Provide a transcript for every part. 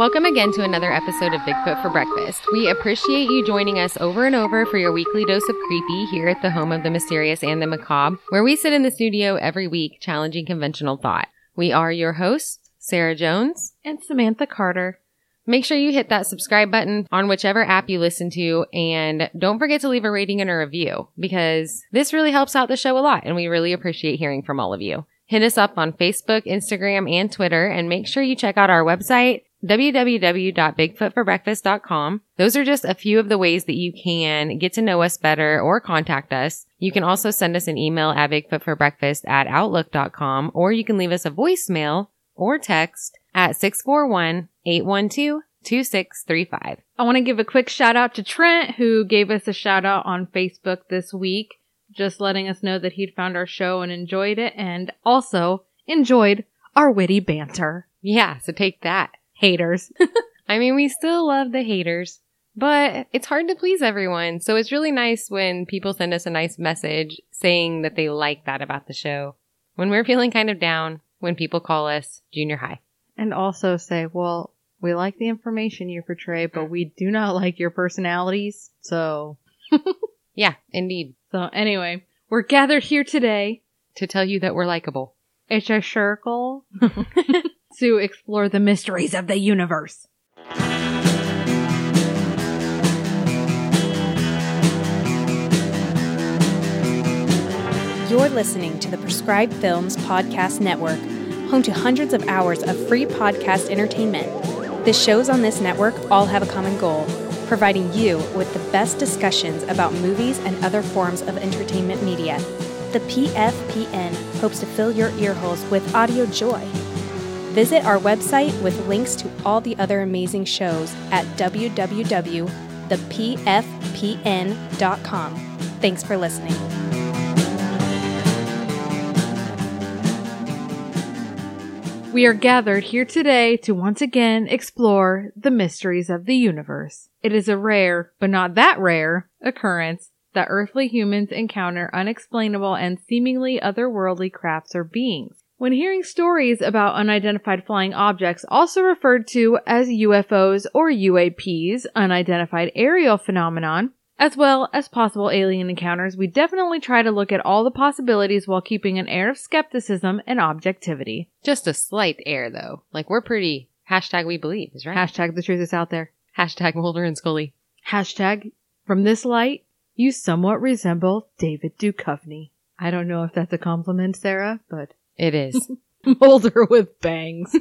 Welcome again to another episode of Bigfoot for Breakfast. We appreciate you joining us over and over for your weekly dose of creepy here at the home of the mysterious and the macabre, where we sit in the studio every week challenging conventional thought. We are your hosts, Sarah Jones. and Samantha Carter. Make sure you hit that subscribe button on whichever app you listen to and don't forget to leave a rating and a review because this really helps out the show a lot and we really appreciate hearing from all of you. Hit us up on Facebook, Instagram, and Twitter and make sure you check out our website www.bigfootforbreakfast.com. Those are just a few of the ways that you can get to know us better or contact us. You can also send us an email at bigfootforbreakfast at outlook.com or you can leave us a voicemail or text at 641-812-2635. I want to give a quick shout out to Trent, who gave us a shout out on Facebook this week, just letting us know that he'd found our show and enjoyed it, and also enjoyed our witty banter. Yeah, so take that. Haters. I mean, we still love the haters, but it's hard to please everyone. So it's really nice when people send us a nice message saying that they like that about the show. When we're feeling kind of down, when people call us junior high. and also say, well, we like the information you portray, but we do not like your personalities. So, Yeah, indeed. so anyway, we're gathered here today To tell you that we're likable. It's a circle to explore the mysteries of the universe. You're listening to the Prescribed Films Podcast Network, home to hundreds of hours of free podcast entertainment. The shows on this network all have a common goal providing you with the best discussions about movies and other forms of entertainment media. The PFPN hopes to fill your earholes with audio joy. Visit our website with links to all the other amazing shows at www.thepfpn.com. Thanks for listening. We are gathered here today to once again explore the mysteries of the universe. It is a rare, but not that rare, occurrence that earthly humans encounter unexplainable and seemingly otherworldly crafts or beings. When hearing stories about unidentified flying objects, also referred to as UFOs or UAPs, unidentified aerial phenomenon, as well as possible alien encounters, we definitely try to look at all the possibilities while keeping an air of skepticism and objectivity. Just a slight air though. Like we're pretty hashtag we believe is right. Hashtag the truth is out there. hashtag Mulder and Scully. Hashtag from this light, you somewhat resemble David Duchovny. I don't know if that's a compliment, Sarah, but It is. Mulder with bangs.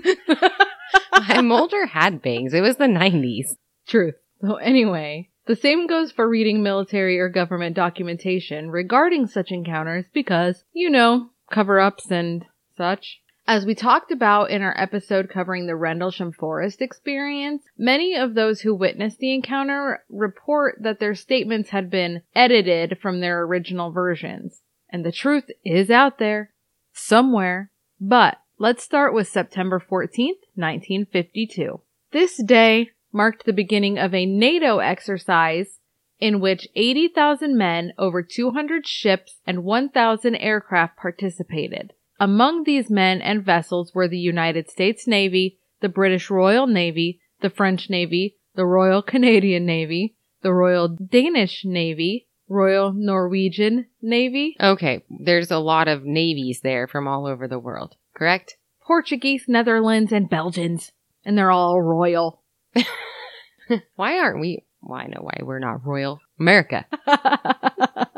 Mulder had bangs. It was the 90s. Truth. So anyway, the same goes for reading military or government documentation regarding such encounters because, you know, cover-ups and such. As we talked about in our episode covering the Rendlesham Forest experience, many of those who witnessed the encounter report that their statements had been edited from their original versions. And the truth is out there. Somewhere. But let's start with September 14th, 1952. This day marked the beginning of a NATO exercise in which 80,000 men, over 200 ships, and 1,000 aircraft participated. Among these men and vessels were the United States Navy, the British Royal Navy, the French Navy, the Royal Canadian Navy, the Royal Danish Navy, Royal Norwegian Navy, Okay, there's a lot of navies there from all over the world, correct? Portuguese, Netherlands, and Belgians. And they're all royal. Why aren't we? Well, no, why we're not royal. America.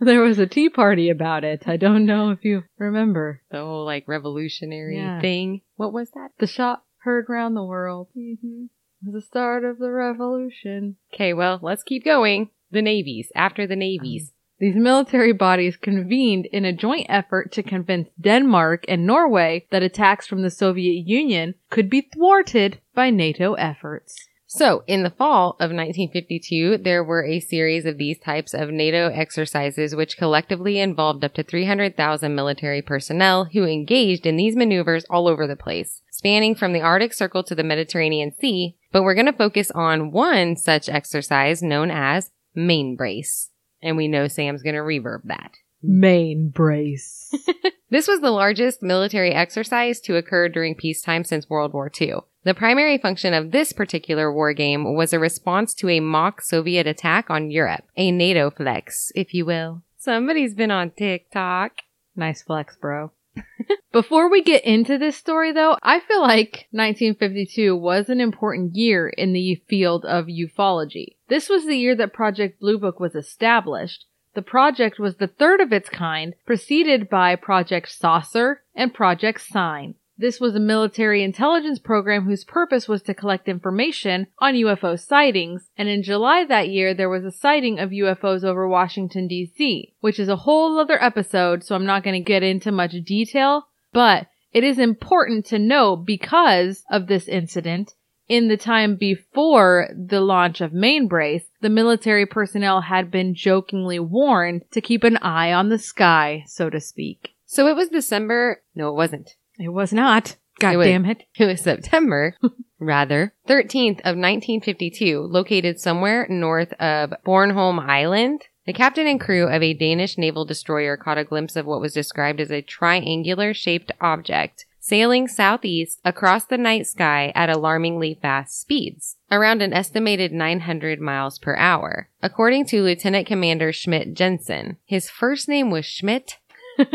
there was a tea party about it. I don't know if you remember. The whole like revolutionary Yeah. thing. What was that? The shot heard round the world. Mm-hmm. the start of the revolution. Okay, well, let's keep going. The navies. After the navies. Um, these military bodies convened in a joint effort to convince Denmark and Norway that attacks from the Soviet Union could be thwarted by NATO efforts. So, in the fall of 1952, there were a series of these types of NATO exercises, which collectively involved up to 300,000 military personnel who engaged in these maneuvers all over the place, spanning from the Arctic Circle to the Mediterranean Sea. But we're going to focus on one such exercise known as main brace. And we know Sam's going to reverb that. Main brace. This was the largest military exercise to occur during peacetime since World War II. The primary function of this particular war game was a response to a mock Soviet attack on Europe, a NATO flex, if you will. Somebody's been on TikTok. nice flex, bro. Before we get into this story though, I feel like 1952 was an important year in the field of ufology. This was the year that Project Blue Book was established. The project was the third of its kind, preceded by Project Saucer and Project Sign. This was a military intelligence program whose purpose was to collect information on UFO sightings, and in July that year there was a sighting of UFOs over Washington DC, which is a whole other episode, so I'm not going to get into much detail, but it is important to know because of this incident. In the time before the launch of Mainbrace, the military personnel had been jokingly warned to keep an eye on the sky, so to speak. So it was December. No, it wasn't. It was not. God It was- damn it. It was September, rather, 13th of 1952, located somewhere north of Bornholm Island. The captain and crew of a Danish naval destroyer caught a glimpse of what was described as a triangular shaped object sailing southeast across the night sky at alarmingly fast speeds, around an estimated 900 miles per hour. According to Lieutenant Commander Schmidt Jensen, his first name was Schmidt.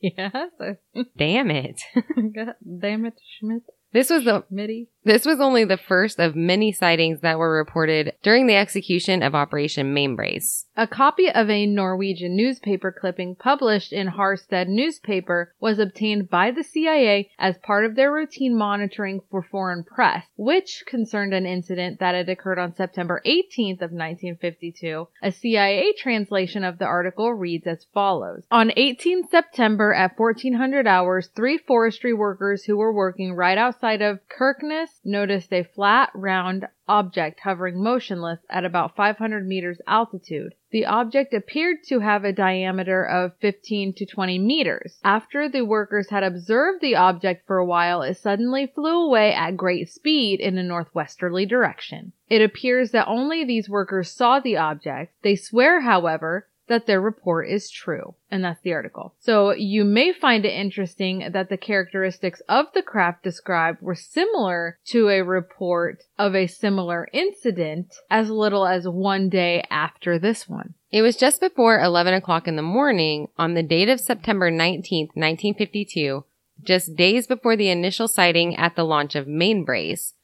Yes. Damn it. God damn it, Schmidt. This was the Schmitty. This was only the first of many sightings that were reported during the execution of Operation Mainbrace. A copy of a Norwegian newspaper clipping published in Harstad newspaper was obtained by the CIA as part of their routine monitoring for foreign press, which concerned an incident that had occurred on September 18th of 1952. A CIA translation of the article reads as follows. On 18 September at 1400 hours, three forestry workers who were working right outside of Kirkenes noticed a flat, round object hovering motionless at about 500 meters altitude. The object appeared to have a diameter of 15 to 20 meters. After the workers had observed the object for a while, it suddenly flew away at great speed in a northwesterly direction. It appears that only these workers saw the object. They swear, however, that their report is true. And that's the article. So you may find it interesting that the characteristics of the craft described were similar to a report of a similar incident as little as one day after this one. It was just before 11 o'clock in the morning on the date of September 19th, 1952, just days before the initial sighting at the launch of Mainbrace,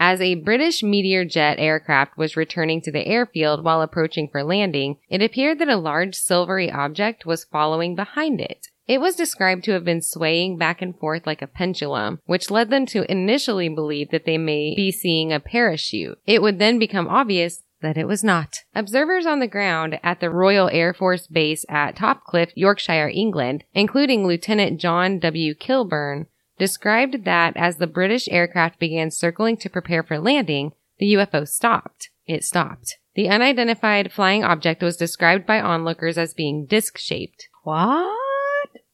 as a British Meteor jet aircraft was returning to the airfield while approaching for landing, it appeared that a large silvery object was following behind it. It was described to have been swaying back and forth like a pendulum, which led them to initially believe that they may be seeing a parachute. It would then become obvious that it was not. Observers on the ground at the Royal Air Force Base at Topcliffe, Yorkshire, England, including Lieutenant John W. Kilburn, described that as the British aircraft began circling to prepare for landing, the UFO stopped. It stopped. The unidentified flying object was described by onlookers as being disc shaped. What?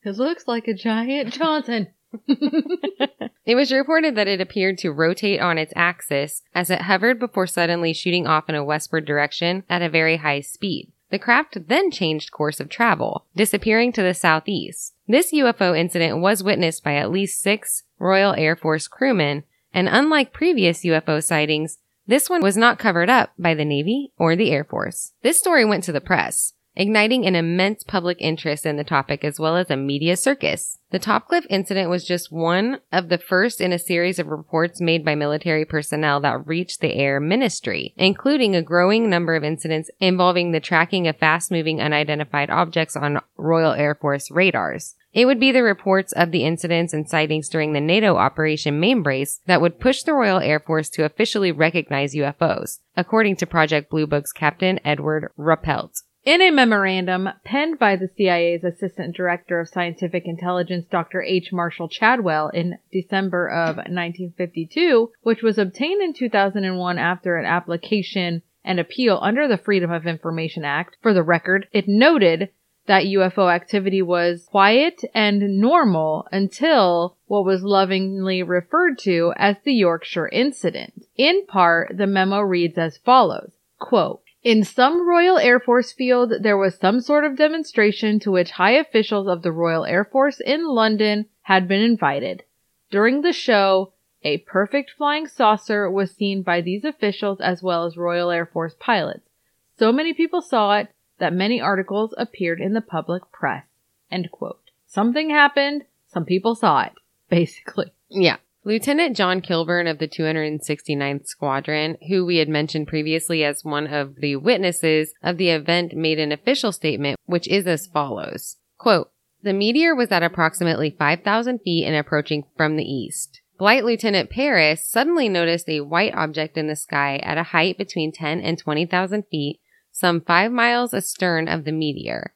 It looks like a giant Johnson. It was reported that it appeared to rotate on its axis as it hovered before suddenly shooting off in a westward direction at a very high speed. The craft then changed course of travel, disappearing to the southeast. This UFO incident was witnessed by at least six Royal Air Force crewmen, and unlike previous UFO sightings, this one was not covered up by the Navy or the Air Force. This story went to the press, igniting an immense public interest in the topic as well as a media circus. The Topcliffe incident was just one of the first in a series of reports made by military personnel that reached the air ministry, including a growing number of incidents involving the tracking of fast moving unidentified objects on Royal Air Force radars. It would be the reports of the incidents and sightings during the NATO Operation Mainbrace that would push the Royal Air Force to officially recognize UFOs, according to Project Blue Book's Captain Edward Ruppelt. In a memorandum penned by the CIA's Assistant Director of Scientific Intelligence, Dr. H. Marshall Chadwell, in December of 1952, which was obtained in 2001 after an application and appeal under the Freedom of Information Act. For the record, it noted that UFO activity was quiet and normal until what was lovingly referred to as the Yorkshire incident. In part, the memo reads as follows. Quote, In some Royal Air Force field, there was some sort of demonstration to which high officials of the Royal Air Force in London had been invited. During the show, a perfect flying saucer was seen by these officials as well as Royal Air Force pilots. So many people saw it that many articles appeared in the public press. End quote. Something happened, some people saw it, basically. Yeah. Lieutenant John Kilburn of the 269th Squadron, who we had mentioned previously as one of the witnesses of the event, made an official statement, which is as follows. Quote, the meteor was at approximately 5,000 feet and approaching from the east. Flight Lieutenant Paris suddenly noticed a white object in the sky at a height between 10 and 20,000 feet, some five miles astern of the meteor.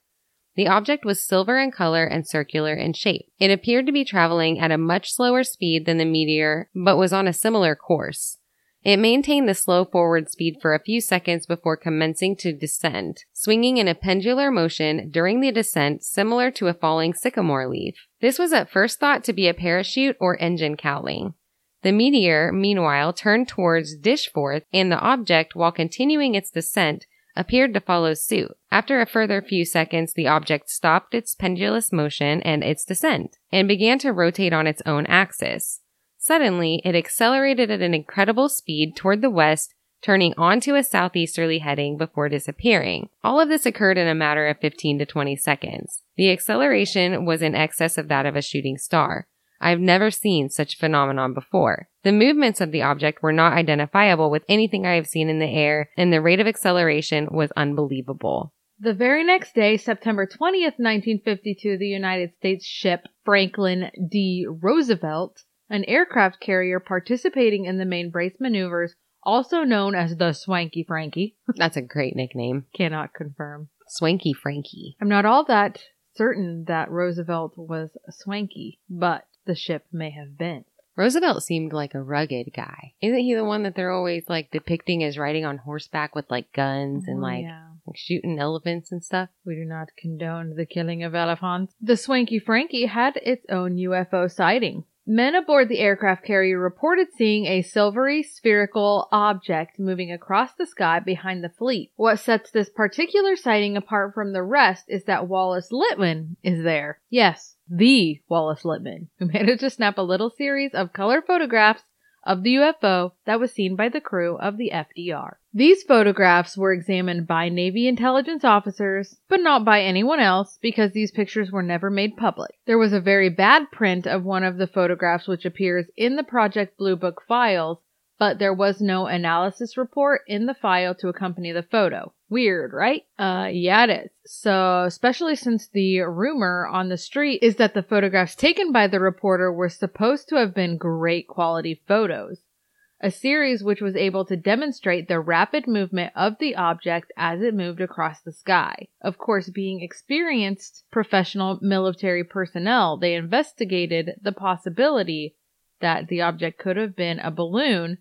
The object was silver in color and circular in shape. It appeared to be traveling at a much slower speed than the meteor, but was on a similar course. It maintained the slow forward speed for a few seconds before commencing to descend, swinging in a pendular motion during the descent similar to a falling sycamore leaf. This was at first thought to be a parachute or engine cowling. The meteor, meanwhile, turned towards Dishforth, and the object, while continuing its descent, appeared to follow suit. After a further few seconds, the object stopped its pendulous motion and its descent, and began to rotate on its own axis. Suddenly, it accelerated at an incredible speed toward the west, turning onto a southeasterly heading before disappearing. All of this occurred in a matter of 15 to 20 seconds. The acceleration was in excess of that of a shooting star. I've never seen such phenomenon before. The movements of the object were not identifiable with anything I have seen in the air, and the rate of acceleration was unbelievable. The very next day, September 20th, 1952, the United States ship Franklin D. Roosevelt, an aircraft carrier participating in the main brace maneuvers, also known as the Swanky Frankie, That's a great nickname. cannot confirm. Swanky Frankie. I'm not all that certain that Roosevelt was swanky, but the ship may have been. Roosevelt seemed like a rugged guy. Isn't he the one that they're always like depicting as riding on horseback with like guns and Oh, like, yeah. like shooting elephants and stuff? We do not condone the killing of elephants. The Swanky Frankie had its own UFO sighting. Men aboard the aircraft carrier reported seeing a silvery spherical object moving across the sky behind the fleet. What sets this particular sighting apart from the rest is that Wallace Littman is there. Yes, the Wallace Littman, who managed to snap a little series of color photographs of the UFO that was seen by the crew of the FDR. These photographs were examined by Navy intelligence officers, but not by anyone else because these pictures were never made public. There was a very bad print of one of the photographs which appears in the Project Blue Book files, but there was no analysis report in the file to accompany the photo. Weird, right? Uh, yeah, it is. So, especially since the rumor on the street is that the photographs taken by the reporter were supposed to have been great quality photos. A series which was able to demonstrate the rapid movement of the object as it moved across the sky. Of course, being experienced professional military personnel, they investigated the possibility that the object could have been a balloon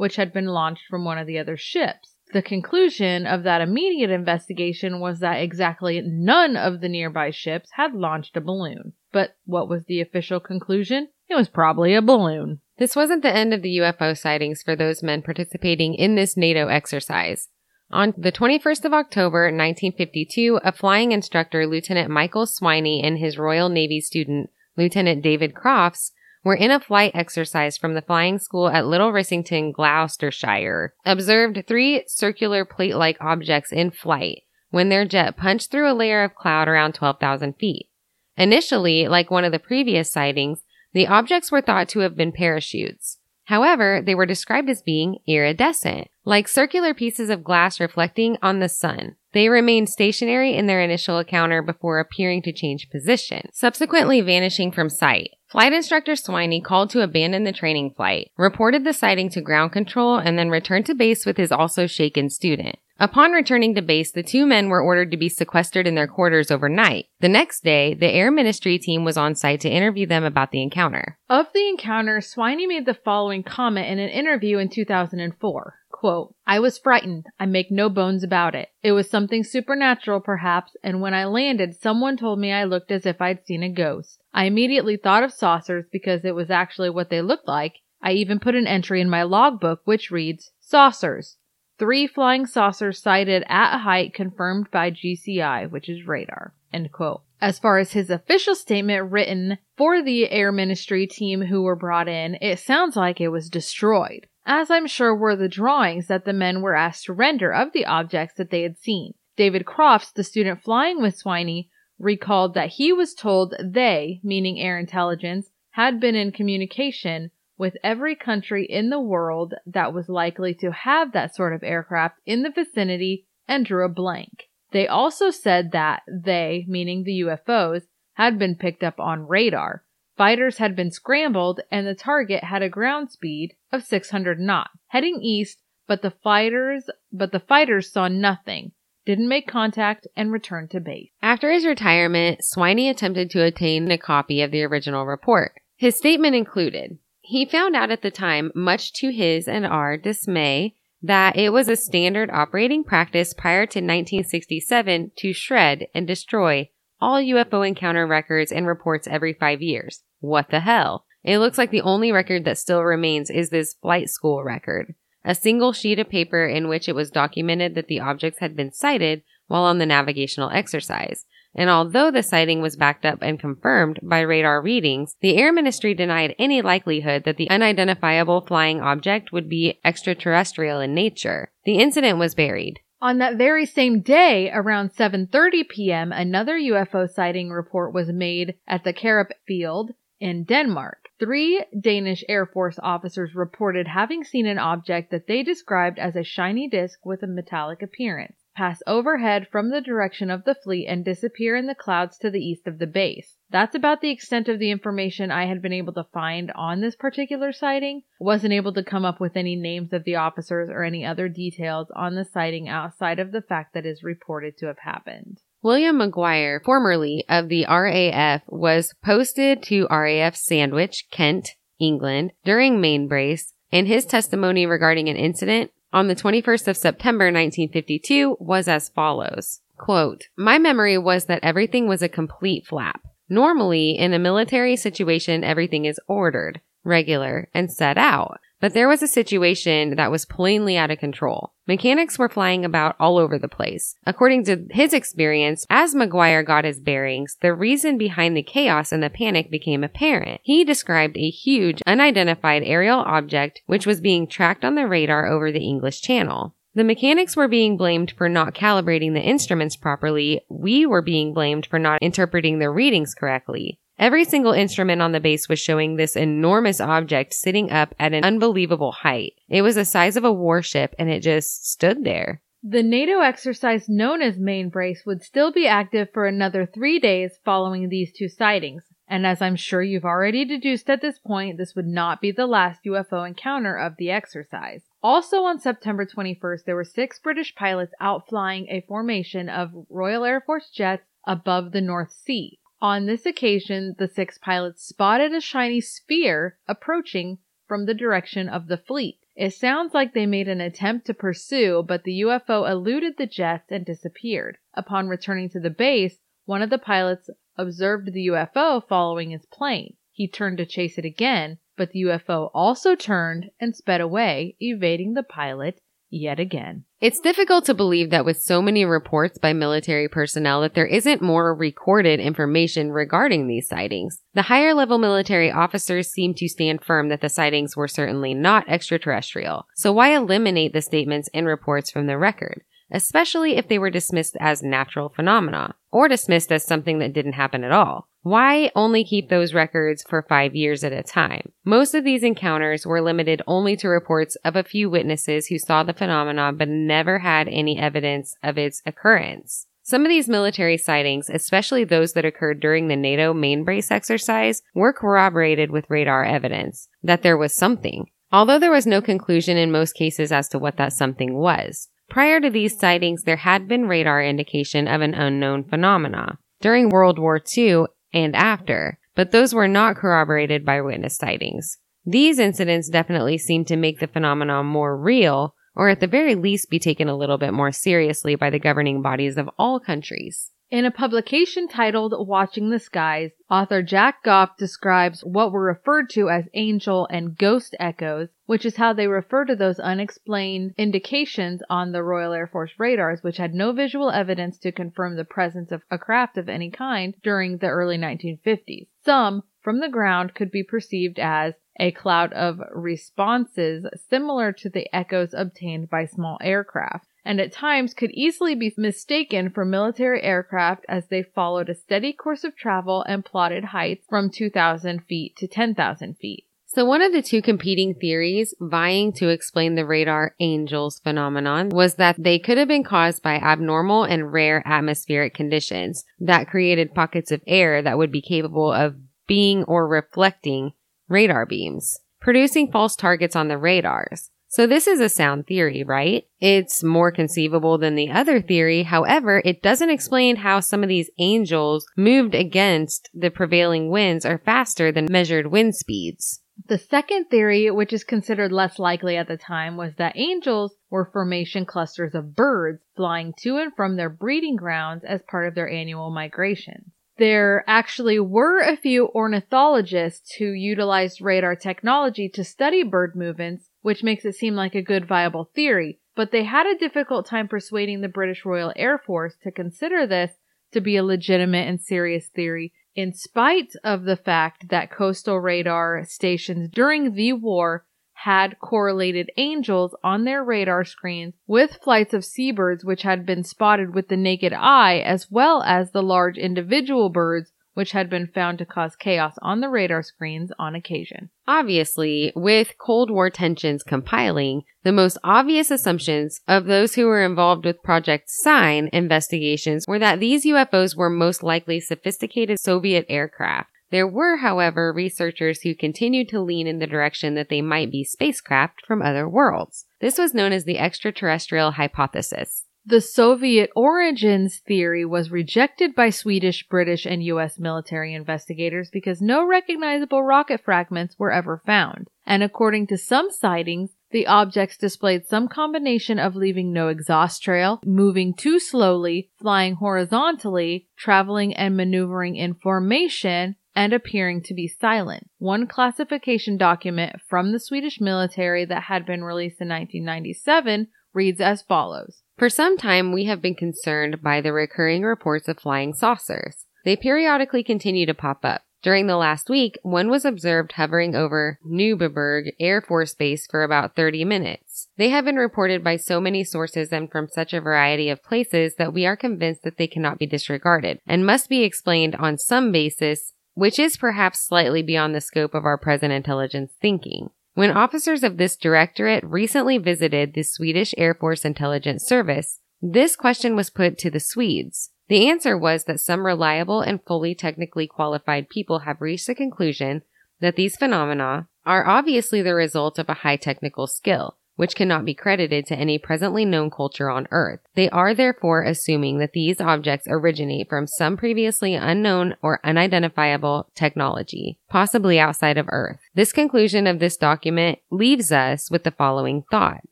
which had been launched from one of the other ships. The conclusion of that immediate investigation was that exactly none of the nearby ships had launched a balloon. But what was the official conclusion? It was probably a balloon. This wasn't the end of the UFO sightings for those men participating in this NATO exercise. On the 21st of October, 1952, a flying instructor, Lieutenant Michael Swiney, and his Royal Navy student, Lieutenant David Crofts, were in a flight exercise from the flying school at Little Rissington, Gloucestershire, observed three circular plate-like objects in flight when their jet punched through a layer of cloud around 12,000 feet. Initially, like one of the previous sightings, the objects were thought to have been parachutes. However, they were described as being iridescent, like circular pieces of glass reflecting on the sun. They remained stationary in their initial encounter before appearing to change position, subsequently vanishing from sight. Flight instructor Swiney called to abandon the training flight, reported the sighting to ground control, and then returned to base with his also shaken student. Upon returning to base, the two men were ordered to be sequestered in their quarters overnight. The next day, the Air Ministry team was on site to interview them about the encounter. Of the encounter, Swiney made the following comment in an interview in 2004. Quote, I was frightened. I make no bones about it. It was something supernatural, perhaps, and when I landed, someone told me I looked as if I'd seen a ghost. I immediately thought of saucers because it was actually what they looked like. I even put an entry in my logbook which reads, Saucers. Three flying saucers sighted at a height confirmed by GCI, which is radar. End quote. As far as his official statement written for the Air Ministry team who were brought in, it sounds like it was destroyed, as I'm sure were the drawings that the men were asked to render of the objects that they had seen. David Crofts, the student flying with Swiney, recalled that he was told they, meaning air intelligence, had been in communication with every country in the world that was likely to have that sort of aircraft in the vicinity and drew a blank. They also said that they, meaning the UFOs, had been picked up on radar. Fighters had been scrambled and the target had a ground speed of 600 knots, heading east, but the fighters, but the fighters saw nothing, didn't make contact, and returned to base. After his retirement, Swiney attempted to obtain a copy of the original report. His statement included, he found out at the time, much to his and our dismay, that it was a standard operating practice prior to 1967 to shred and destroy all UFO encounter records and reports every five years. What the hell? It looks like the only record that still remains is this flight school record, a single sheet of paper in which it was documented that the objects had been sighted while on the navigational exercise. And although the sighting was backed up and confirmed by radar readings, the Air Ministry denied any likelihood that the unidentifiable flying object would be extraterrestrial in nature. The incident was buried. On that very same day, around 7:30 p.m., another UFO sighting report was made at the Karup field in Denmark. Three Danish Air Force officers reported having seen an object that they described as a shiny disk with a metallic appearance pass overhead from the direction of the fleet and disappear in the clouds to the east of the base. That's about the extent of the information I had been able to find on this particular sighting. Wasn't able to come up with any names of the officers or any other details on the sighting outside of the fact that is reported to have happened. William McGuire, formerly of the RAF, was posted to RAF Sandwich, Kent, England, during main brace, and his testimony regarding an incident on the 21st of September 1952 was as follows. Quote, My memory was that everything was a complete flap. Normally, in a military situation, everything is ordered, regular, and set out. But there was a situation that was plainly out of control. Mechanics were flying about all over the place. According to his experience, as McGuire got his bearings, the reason behind the chaos and the panic became apparent. He described a huge, unidentified aerial object which was being tracked on the radar over the English Channel. The mechanics were being blamed for not calibrating the instruments properly. We were being blamed for not interpreting the readings correctly. Every single instrument on the base was showing this enormous object sitting up at an unbelievable height. It was the size of a warship and it just stood there. The NATO exercise known as Main Brace would still be active for another three days following these two sightings. And as I'm sure you've already deduced at this point, this would not be the last UFO encounter of the exercise. Also on September 21st, there were six British pilots out flying a formation of Royal Air Force jets above the North Sea. On this occasion, the six pilots spotted a shiny sphere approaching from the direction of the fleet. It sounds like they made an attempt to pursue, but the UFO eluded the jets and disappeared. Upon returning to the base, one of the pilots observed the UFO following his plane. He turned to chase it again, but the UFO also turned and sped away, evading the pilot yet again. It's difficult to believe that with so many reports by military personnel that there isn't more recorded information regarding these sightings. The higher level military officers seem to stand firm that the sightings were certainly not extraterrestrial. So why eliminate the statements and reports from the record? Especially if they were dismissed as natural phenomena, or dismissed as something that didn't happen at all. Why only keep those records for five years at a time? Most of these encounters were limited only to reports of a few witnesses who saw the phenomenon but never had any evidence of its occurrence. Some of these military sightings, especially those that occurred during the NATO main brace exercise, were corroborated with radar evidence that there was something, although there was no conclusion in most cases as to what that something was. Prior to these sightings, there had been radar indication of an unknown phenomena. During World War II, and after, but those were not corroborated by witness sightings. These incidents definitely seem to make the phenomenon more real, or at the very least be taken a little bit more seriously by the governing bodies of all countries. In a publication titled Watching the Skies, author Jack Gough describes what were referred to as angel and ghost echoes, which is how they refer to those unexplained indications on the Royal Air Force radars which had no visual evidence to confirm the presence of a craft of any kind during the early 1950s. Some, from the ground, could be perceived as a cloud of responses similar to the echoes obtained by small aircraft and at times could easily be mistaken for military aircraft as they followed a steady course of travel and plotted heights from 2,000 feet to 10,000 feet. So one of the two competing theories vying to explain the radar angels phenomenon was that they could have been caused by abnormal and rare atmospheric conditions that created pockets of air that would be capable of being or reflecting radar beams, producing false targets on the radars. So this is a sound theory, right? It's more conceivable than the other theory. However, it doesn't explain how some of these angels moved against the prevailing winds or faster than measured wind speeds. The second theory, which is considered less likely at the time, was that angels were formation clusters of birds flying to and from their breeding grounds as part of their annual migrations. There actually were a few ornithologists who utilized radar technology to study bird movements which makes it seem like a good viable theory, but they had a difficult time persuading the British Royal Air Force to consider this to be a legitimate and serious theory, in spite of the fact that coastal radar stations during the war had correlated angels on their radar screens with flights of seabirds which had been spotted with the naked eye, as well as the large individual birds which had been found to cause chaos on the radar screens on occasion. Obviously, with Cold War tensions compiling, the most obvious assumptions of those who were involved with Project Sign investigations were that these UFOs were most likely sophisticated Soviet aircraft. There were, however, researchers who continued to lean in the direction that they might be spacecraft from other worlds. This was known as the extraterrestrial hypothesis. The Soviet origins theory was rejected by Swedish, British, and US military investigators because no recognizable rocket fragments were ever found. And according to some sightings, the objects displayed some combination of leaving no exhaust trail, moving too slowly, flying horizontally, traveling and maneuvering in formation, and appearing to be silent. One classification document from the Swedish military that had been released in 1997 reads as follows. For some time, we have been concerned by the recurring reports of flying saucers. They periodically continue to pop up. During the last week, one was observed hovering over Neubiberg Air Force Base for about 30 minutes. They have been reported by so many sources and from such a variety of places that we are convinced that they cannot be disregarded and must be explained on some basis, which is perhaps slightly beyond the scope of our present intelligence thinking. When officers of this directorate recently visited the Swedish Air Force Intelligence Service, this question was put to the Swedes. The answer was that some reliable and fully technically qualified people have reached the conclusion that these phenomena are obviously the result of a high technical skill, which cannot be credited to any presently known culture on Earth. They are therefore assuming that these objects originate from some previously unknown or unidentifiable technology, possibly outside of Earth. This conclusion of this document leaves us with the following thought.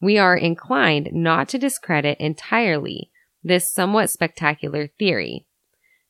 We are inclined not to discredit entirely this somewhat spectacular theory.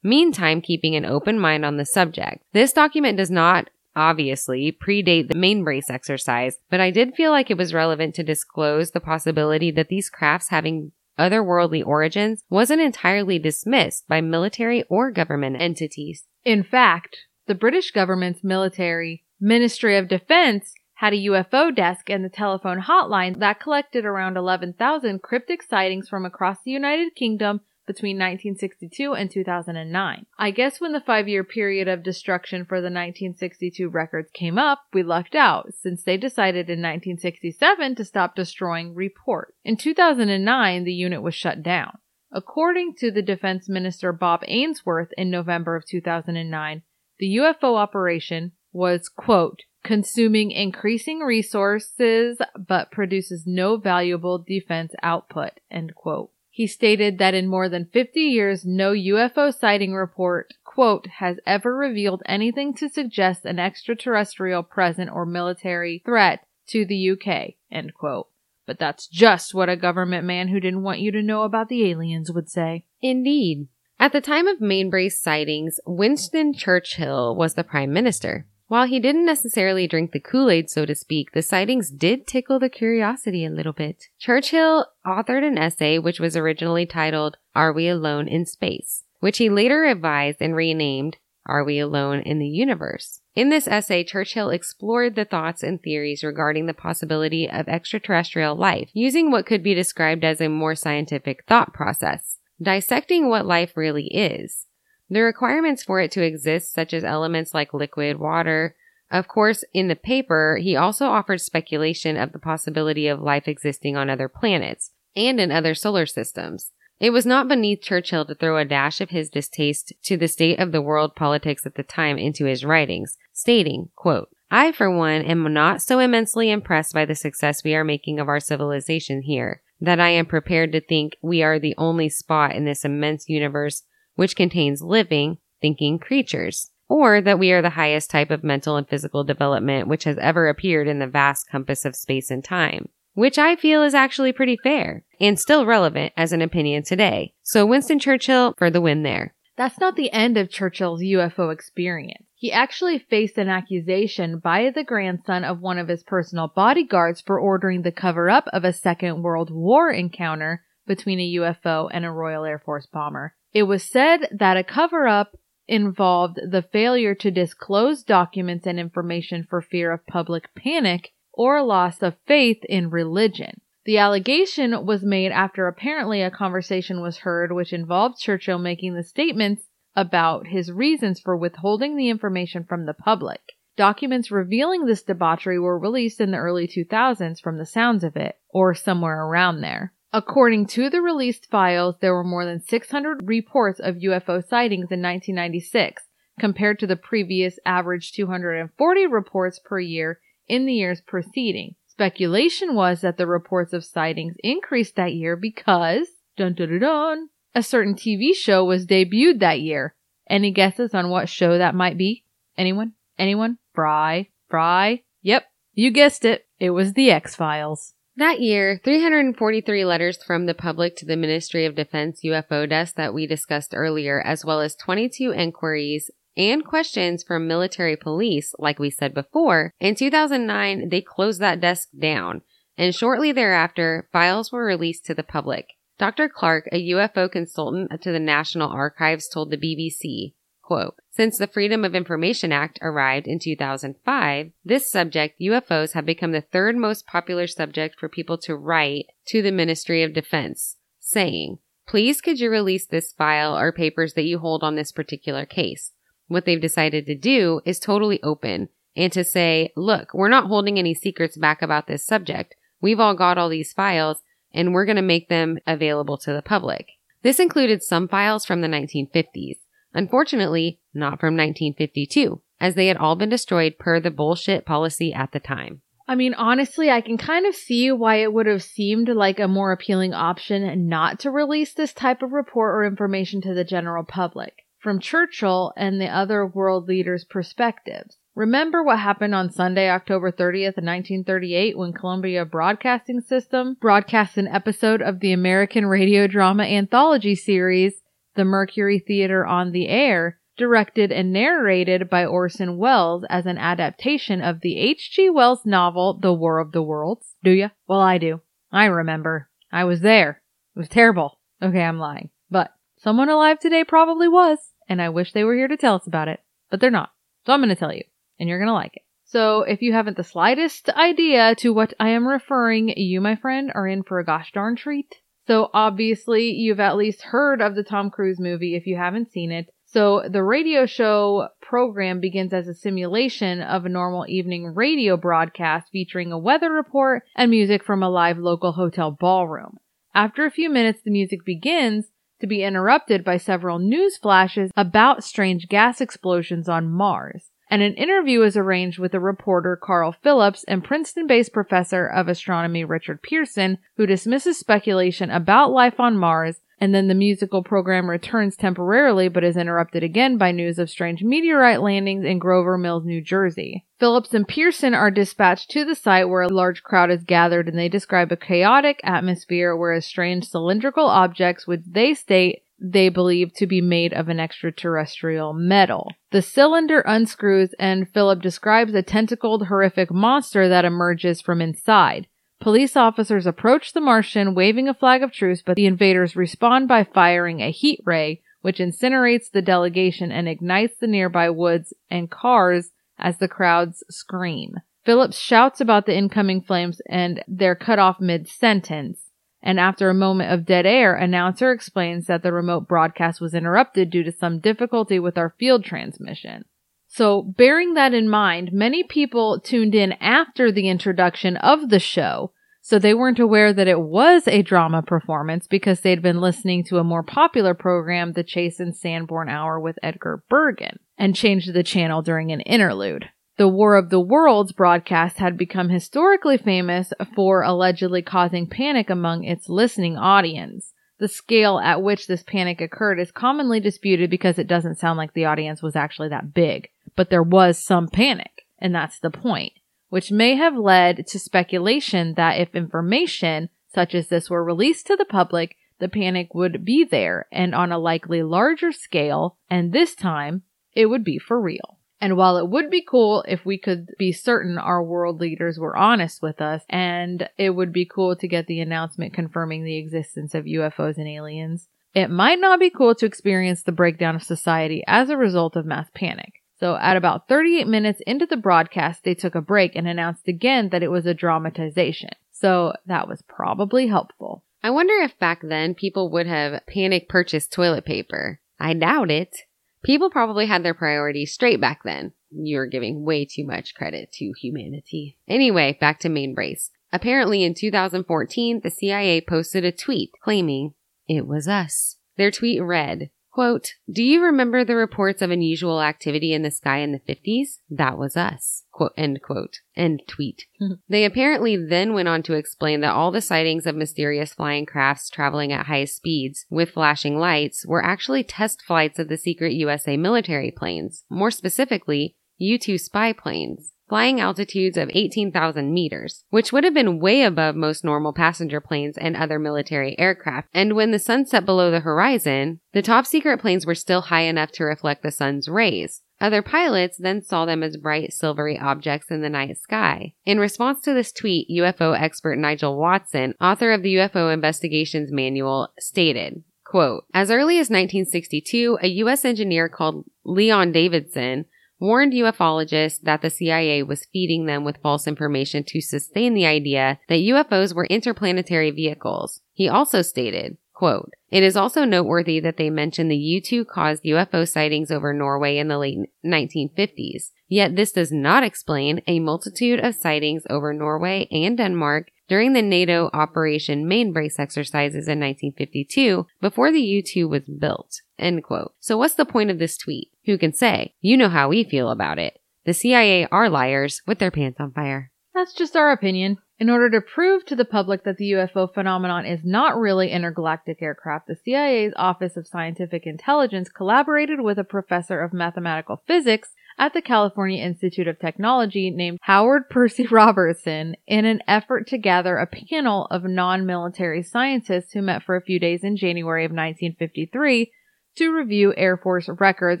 Meantime, keeping an open mind on the subject. This document does not obviously predate the main brace exercise, but I did feel like it was relevant to disclose the possibility that these crafts having otherworldly origins wasn't entirely dismissed by military or government entities. In fact, the British government's military Ministry of Defense had a UFO desk and the telephone hotline that collected around 11,000 cryptic sightings from across the United Kingdom between 1962 and 2009. I guess when the five year period of destruction for the 1962 records came up, we lucked out since they decided in 1967 to stop destroying reports. In 2009, the unit was shut down. According to the Defense Minister Bob Ainsworth in November of 2009, the UFO operation was, quote, consuming increasing resources but produces no valuable defense output, end quote. He stated that in more than 50 years, no UFO sighting report, quote, has ever revealed anything to suggest an extraterrestrial present or military threat to the UK, end quote. But that's just what a government man who didn't want you to know about the aliens would say. Indeed. At the time of Mainbrace sightings, Winston Churchill was the prime minister. While he didn't necessarily drink the Kool-Aid, so to speak, the sightings did tickle the curiosity a little bit. Churchill authored an essay which was originally titled, Are We Alone in Space? which he later revised and renamed, Are We Alone in the Universe? In this essay, Churchill explored the thoughts and theories regarding the possibility of extraterrestrial life using what could be described as a more scientific thought process, dissecting what life really is. The requirements for it to exist, such as elements like liquid, water. Of course, in the paper, he also offered speculation of the possibility of life existing on other planets and in other solar systems. It was not beneath Churchill to throw a dash of his distaste to the state of the world politics at the time into his writings, stating, quote, I, for one, am not so immensely impressed by the success we are making of our civilization here that I am prepared to think we are the only spot in this immense universe which contains living, thinking creatures, or that we are the highest type of mental and physical development which has ever appeared in the vast compass of space and time which I feel is actually pretty fair and still relevant as an opinion today. So Winston Churchill for the win there. That's not the end of Churchill's UFO experience. He actually faced an accusation by the grandson of one of his personal bodyguards for ordering the cover up of a Second World War encounter between a UFO and a Royal Air Force bomber. It was said that a cover up involved the failure to disclose documents and information for fear of public panic or loss of faith in religion. The allegation was made after apparently a conversation was heard which involved Churchill making the statements about his reasons for withholding the information from the public. Documents revealing this debauchery were released in the early 2000s from the sounds of it, or somewhere around there. According to the released files, there were more than 600 reports of UFO sightings in 1996, compared to the previous average 240 reports per year in the years preceding. Speculation was that the reports of sightings increased that year because, dun dun dun a certain TV show was debuted that year. Any guesses on what show that might be? Anyone? Anyone? Fry? Fry? Yep, you guessed it. It was The X Files. That year, 343 letters from the public to the Ministry of Defense UFO desk that we discussed earlier, as well as 22 inquiries and questions from military police, like we said before, in 2009, they closed that desk down. And shortly thereafter, files were released to the public. Dr. Clarke, a UFO consultant to the National Archives, told the BBC, quote, Since the Freedom of Information Act arrived in 2005, this subject, UFOs, have become the third most popular subject for people to write to the Ministry of Defense, saying, Please could you release this file or papers that you hold on this particular case? what they've decided to do is totally open and to say, look, we're not holding any secrets back about this subject. We've all got all these files and we're going to make them available to the public. This included some files from the 1950s. Unfortunately, not from 1952, as they had all been destroyed per the bullshit policy at the time. I mean, honestly, I can kind of see why it would have seemed like a more appealing option not to release this type of report or information to the general public from Churchill and the other world leaders' perspectives. Remember what happened on Sunday, October 30th, 1938, when Columbia Broadcasting System broadcast an episode of the American radio drama anthology series, The Mercury Theater on the Air, directed and narrated by Orson Welles as an adaptation of the H.G. Wells novel, The War of the Worlds. Do ya? Well, I do. I remember. I was there. It was terrible. Okay, I'm lying. But someone alive today probably was and I wish they were here to tell us about it, but they're not. So I'm going to tell you, and you're going to like it. So if you haven't the slightest idea to what I am referring, you, my friend, are in for a gosh darn treat. So obviously you've at least heard of the Tom Cruise movie if you haven't seen it. So the radio show program begins as a simulation of a normal evening radio broadcast featuring a weather report and music from a live local hotel ballroom. After a few minutes, the music begins to be interrupted by several news flashes about strange gas explosions on Mars. And an interview is arranged with the reporter Carl Phillips and Princeton based professor of astronomy Richard Pierson, who dismisses speculation about life on Mars and then the musical program returns temporarily but is interrupted again by news of strange meteorite landings in Grover Mills, New Jersey. Phillips and Pierson are dispatched to the site where a large crowd is gathered and they describe a chaotic atmosphere where strange cylindrical objects, which they state they believe to be made of an extraterrestrial metal. The cylinder unscrews and Philip describes a tentacled, horrific monster that emerges from inside. Police officers approach the Martian waving a flag of truce, but the invaders respond by firing a heat ray, which incinerates the delegation and ignites the nearby woods and cars as the crowds scream. Phillips shouts about the incoming flames and they're cut off mid sentence. And after a moment of dead air, announcer explains that the remote broadcast was interrupted due to some difficulty with our field transmission. So, bearing that in mind, many people tuned in after the introduction of the show, so they weren't aware that it was a drama performance because they'd been listening to a more popular program, The Chase and Sanborn Hour with Edgar Bergen, and changed the channel during an interlude. The War of the Worlds broadcast had become historically famous for allegedly causing panic among its listening audience. The scale at which this panic occurred is commonly disputed because it doesn't sound like the audience was actually that big. But there was some panic, and that's the point, which may have led to speculation that if information such as this were released to the public, the panic would be there and on a likely larger scale, and this time it would be for real. And while it would be cool if we could be certain our world leaders were honest with us, and it would be cool to get the announcement confirming the existence of UFOs and aliens, it might not be cool to experience the breakdown of society as a result of mass panic. So at about 38 minutes into the broadcast, they took a break and announced again that it was a dramatization. So that was probably helpful. I wonder if back then people would have panic purchased toilet paper. I doubt it. People probably had their priorities straight back then. You're giving way too much credit to humanity. Anyway, back to main Mainbrace. Apparently in 2014, the CIA posted a tweet claiming it was us. Their tweet read, Quote, Do you remember the reports of unusual activity in the sky in the 50s? That was us. Quote, end quote. End tweet. Hmm. they apparently then went on to explain that all the sightings of mysterious flying crafts traveling at high speeds with flashing lights were actually test flights of the secret USA military planes, more specifically, U 2 spy planes flying altitudes of 18,000 meters, which would have been way above most normal passenger planes and other military aircraft. And when the sun set below the horizon, the top secret planes were still high enough to reflect the sun's rays. Other pilots then saw them as bright silvery objects in the night sky. In response to this tweet, UFO expert Nigel Watson, author of the UFO Investigations Manual, stated, quote, As early as 1962, a U.S. engineer called Leon Davidson warned ufologists that the CIA was feeding them with false information to sustain the idea that UFOs were interplanetary vehicles. He also stated, quote, It is also noteworthy that they mention the U-2 caused UFO sightings over Norway in the late 1950s. Yet this does not explain a multitude of sightings over Norway and Denmark during the NATO Operation Mainbrace exercises in 1952 before the U-2 was built. End quote. So what's the point of this tweet? Who can say? You know how we feel about it. The CIA are liars with their pants on fire. That's just our opinion. In order to prove to the public that the UFO phenomenon is not really intergalactic aircraft, the CIA's Office of Scientific Intelligence collaborated with a professor of mathematical physics at the California Institute of Technology named Howard Percy Robertson in an effort to gather a panel of non-military scientists who met for a few days in January of 1953 to review Air Force records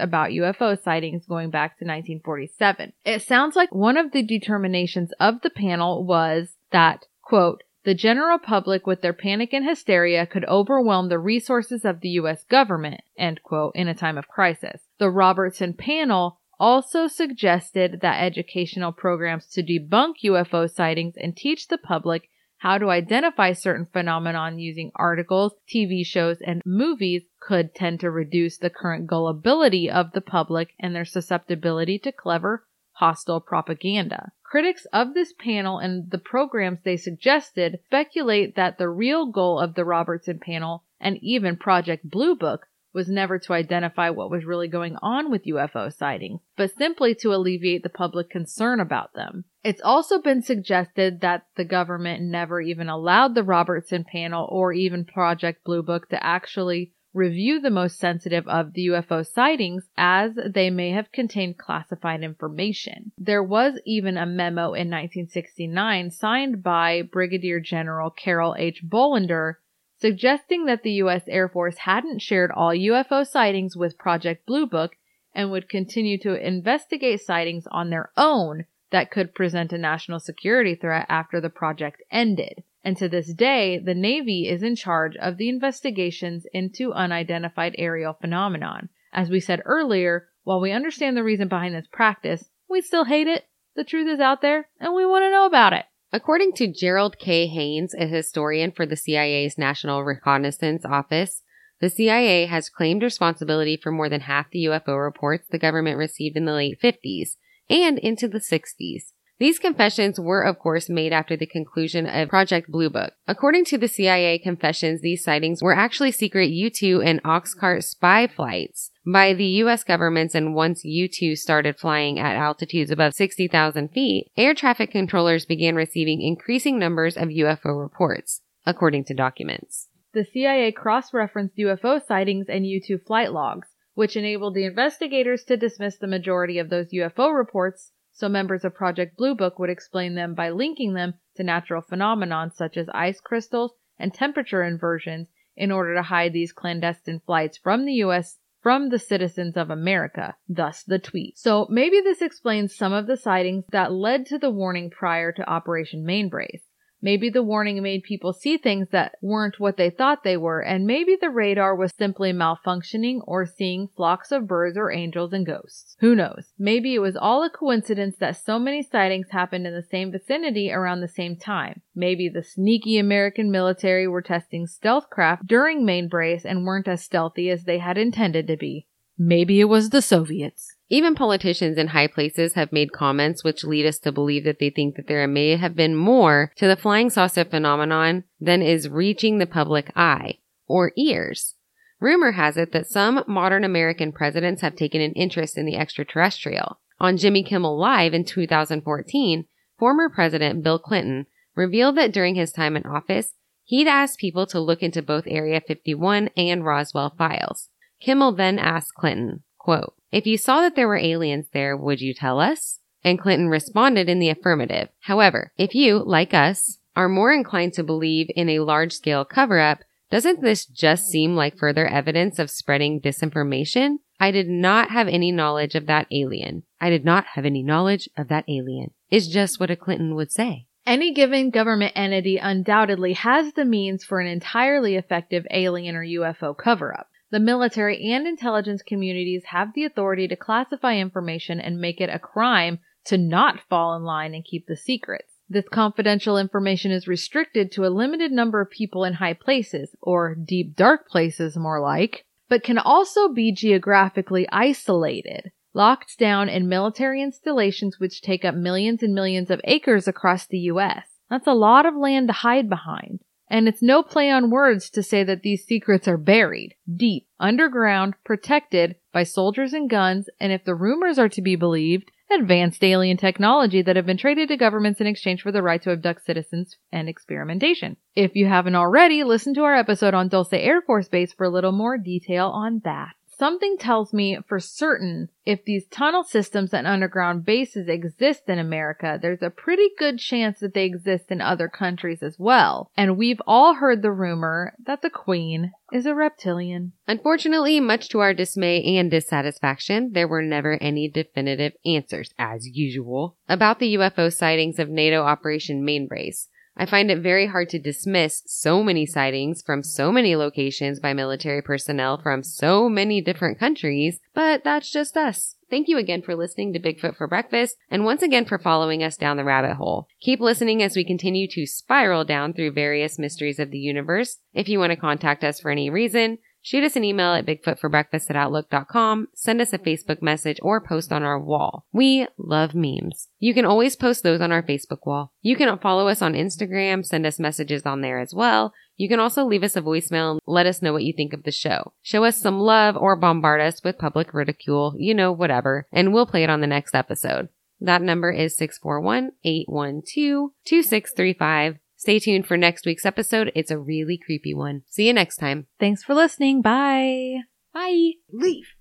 about UFO sightings going back to 1947. It sounds like one of the determinations of the panel was that, quote, the general public with their panic and hysteria could overwhelm the resources of the U.S. government, end quote, in a time of crisis. The Robertson panel also suggested that educational programs to debunk UFO sightings and teach the public how to identify certain phenomenon using articles, TV shows, and movies could tend to reduce the current gullibility of the public and their susceptibility to clever, hostile propaganda. Critics of this panel and the programs they suggested speculate that the real goal of the Robertson panel and even Project Blue Book was never to identify what was really going on with UFO sightings, but simply to alleviate the public concern about them. It's also been suggested that the government never even allowed the Robertson panel or even Project Blue Book to actually review the most sensitive of the UFO sightings as they may have contained classified information. There was even a memo in 1969 signed by Brigadier General Carroll H. Bolender suggesting that the U.S. Air Force hadn't shared all UFO sightings with Project Blue Book and would continue to investigate sightings on their own that could present a national security threat after the project ended. And to this day, the Navy is in charge of the investigations into unidentified aerial phenomenon. As we said earlier, while we understand the reason behind this practice, we still hate it. The truth is out there, and we want to know about it. According to Gerald K. Haines, a historian for the CIA's National Reconnaissance Office, the CIA has claimed responsibility for more than half the UFO reports the government received in the late 50s and into the 60s. These confessions were, of course, made after the conclusion of Project Blue Book. According to the CIA confessions, these sightings were actually secret U-2 and Oxcart spy flights by the U.S. governments, and once U-2 started flying at altitudes above 60,000 feet, air traffic controllers began receiving increasing numbers of UFO reports, according to documents. The CIA cross-referenced UFO sightings and U-2 flight logs, which enabled the investigators to dismiss the majority of those UFO reports so members of Project Blue Book would explain them by linking them to natural phenomena such as ice crystals and temperature inversions in order to hide these clandestine flights from the US from the citizens of America, thus the tweet. So maybe this explains some of the sightings that led to the warning prior to Operation Mainbrace. Maybe the warning made people see things that weren't what they thought they were, and maybe the radar was simply malfunctioning or seeing flocks of birds or angels and ghosts. Who knows? Maybe it was all a coincidence that so many sightings happened in the same vicinity around the same time. Maybe the sneaky American military were testing stealth craft during Mainbrace and weren't as stealthy as they had intended to be. Maybe it was the Soviets. Even politicians in high places have made comments which lead us to believe that they think that there may have been more to the flying saucer phenomenon than is reaching the public eye or ears. Rumor has it that some modern American presidents have taken an interest in the extraterrestrial. On Jimmy Kimmel Live in 2014, former President Bill Clinton revealed that during his time in office, he'd asked people to look into both Area 51 and Roswell files. Kimmel then asked Clinton, quote, if you saw that there were aliens there, would you tell us? And Clinton responded in the affirmative. However, if you, like us, are more inclined to believe in a large scale cover up, doesn't this just seem like further evidence of spreading disinformation? I did not have any knowledge of that alien. I did not have any knowledge of that alien, is just what a Clinton would say. Any given government entity undoubtedly has the means for an entirely effective alien or UFO cover up. The military and intelligence communities have the authority to classify information and make it a crime to not fall in line and keep the secrets. This confidential information is restricted to a limited number of people in high places, or deep dark places more like, but can also be geographically isolated, locked down in military installations which take up millions and millions of acres across the US. That's a lot of land to hide behind. And it's no play on words to say that these secrets are buried, deep, underground, protected by soldiers and guns, and if the rumors are to be believed, advanced alien technology that have been traded to governments in exchange for the right to abduct citizens and experimentation. If you haven't already, listen to our episode on Dulce Air Force Base for a little more detail on that. Something tells me for certain if these tunnel systems and underground bases exist in America, there's a pretty good chance that they exist in other countries as well. And we've all heard the rumor that the Queen is a reptilian. Unfortunately, much to our dismay and dissatisfaction, there were never any definitive answers, as usual, about the UFO sightings of NATO Operation Mainbrace. I find it very hard to dismiss so many sightings from so many locations by military personnel from so many different countries, but that's just us. Thank you again for listening to Bigfoot for Breakfast and once again for following us down the rabbit hole. Keep listening as we continue to spiral down through various mysteries of the universe. If you want to contact us for any reason, Shoot us an email at bigfootforbreakfast at outlook.com, send us a Facebook message, or post on our wall. We love memes. You can always post those on our Facebook wall. You can follow us on Instagram, send us messages on there as well. You can also leave us a voicemail and let us know what you think of the show. Show us some love or bombard us with public ridicule, you know, whatever, and we'll play it on the next episode. That number is 641 812 2635. Stay tuned for next week's episode. It's a really creepy one. See you next time. Thanks for listening. Bye. Bye. Leave.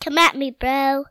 Come at me, bro.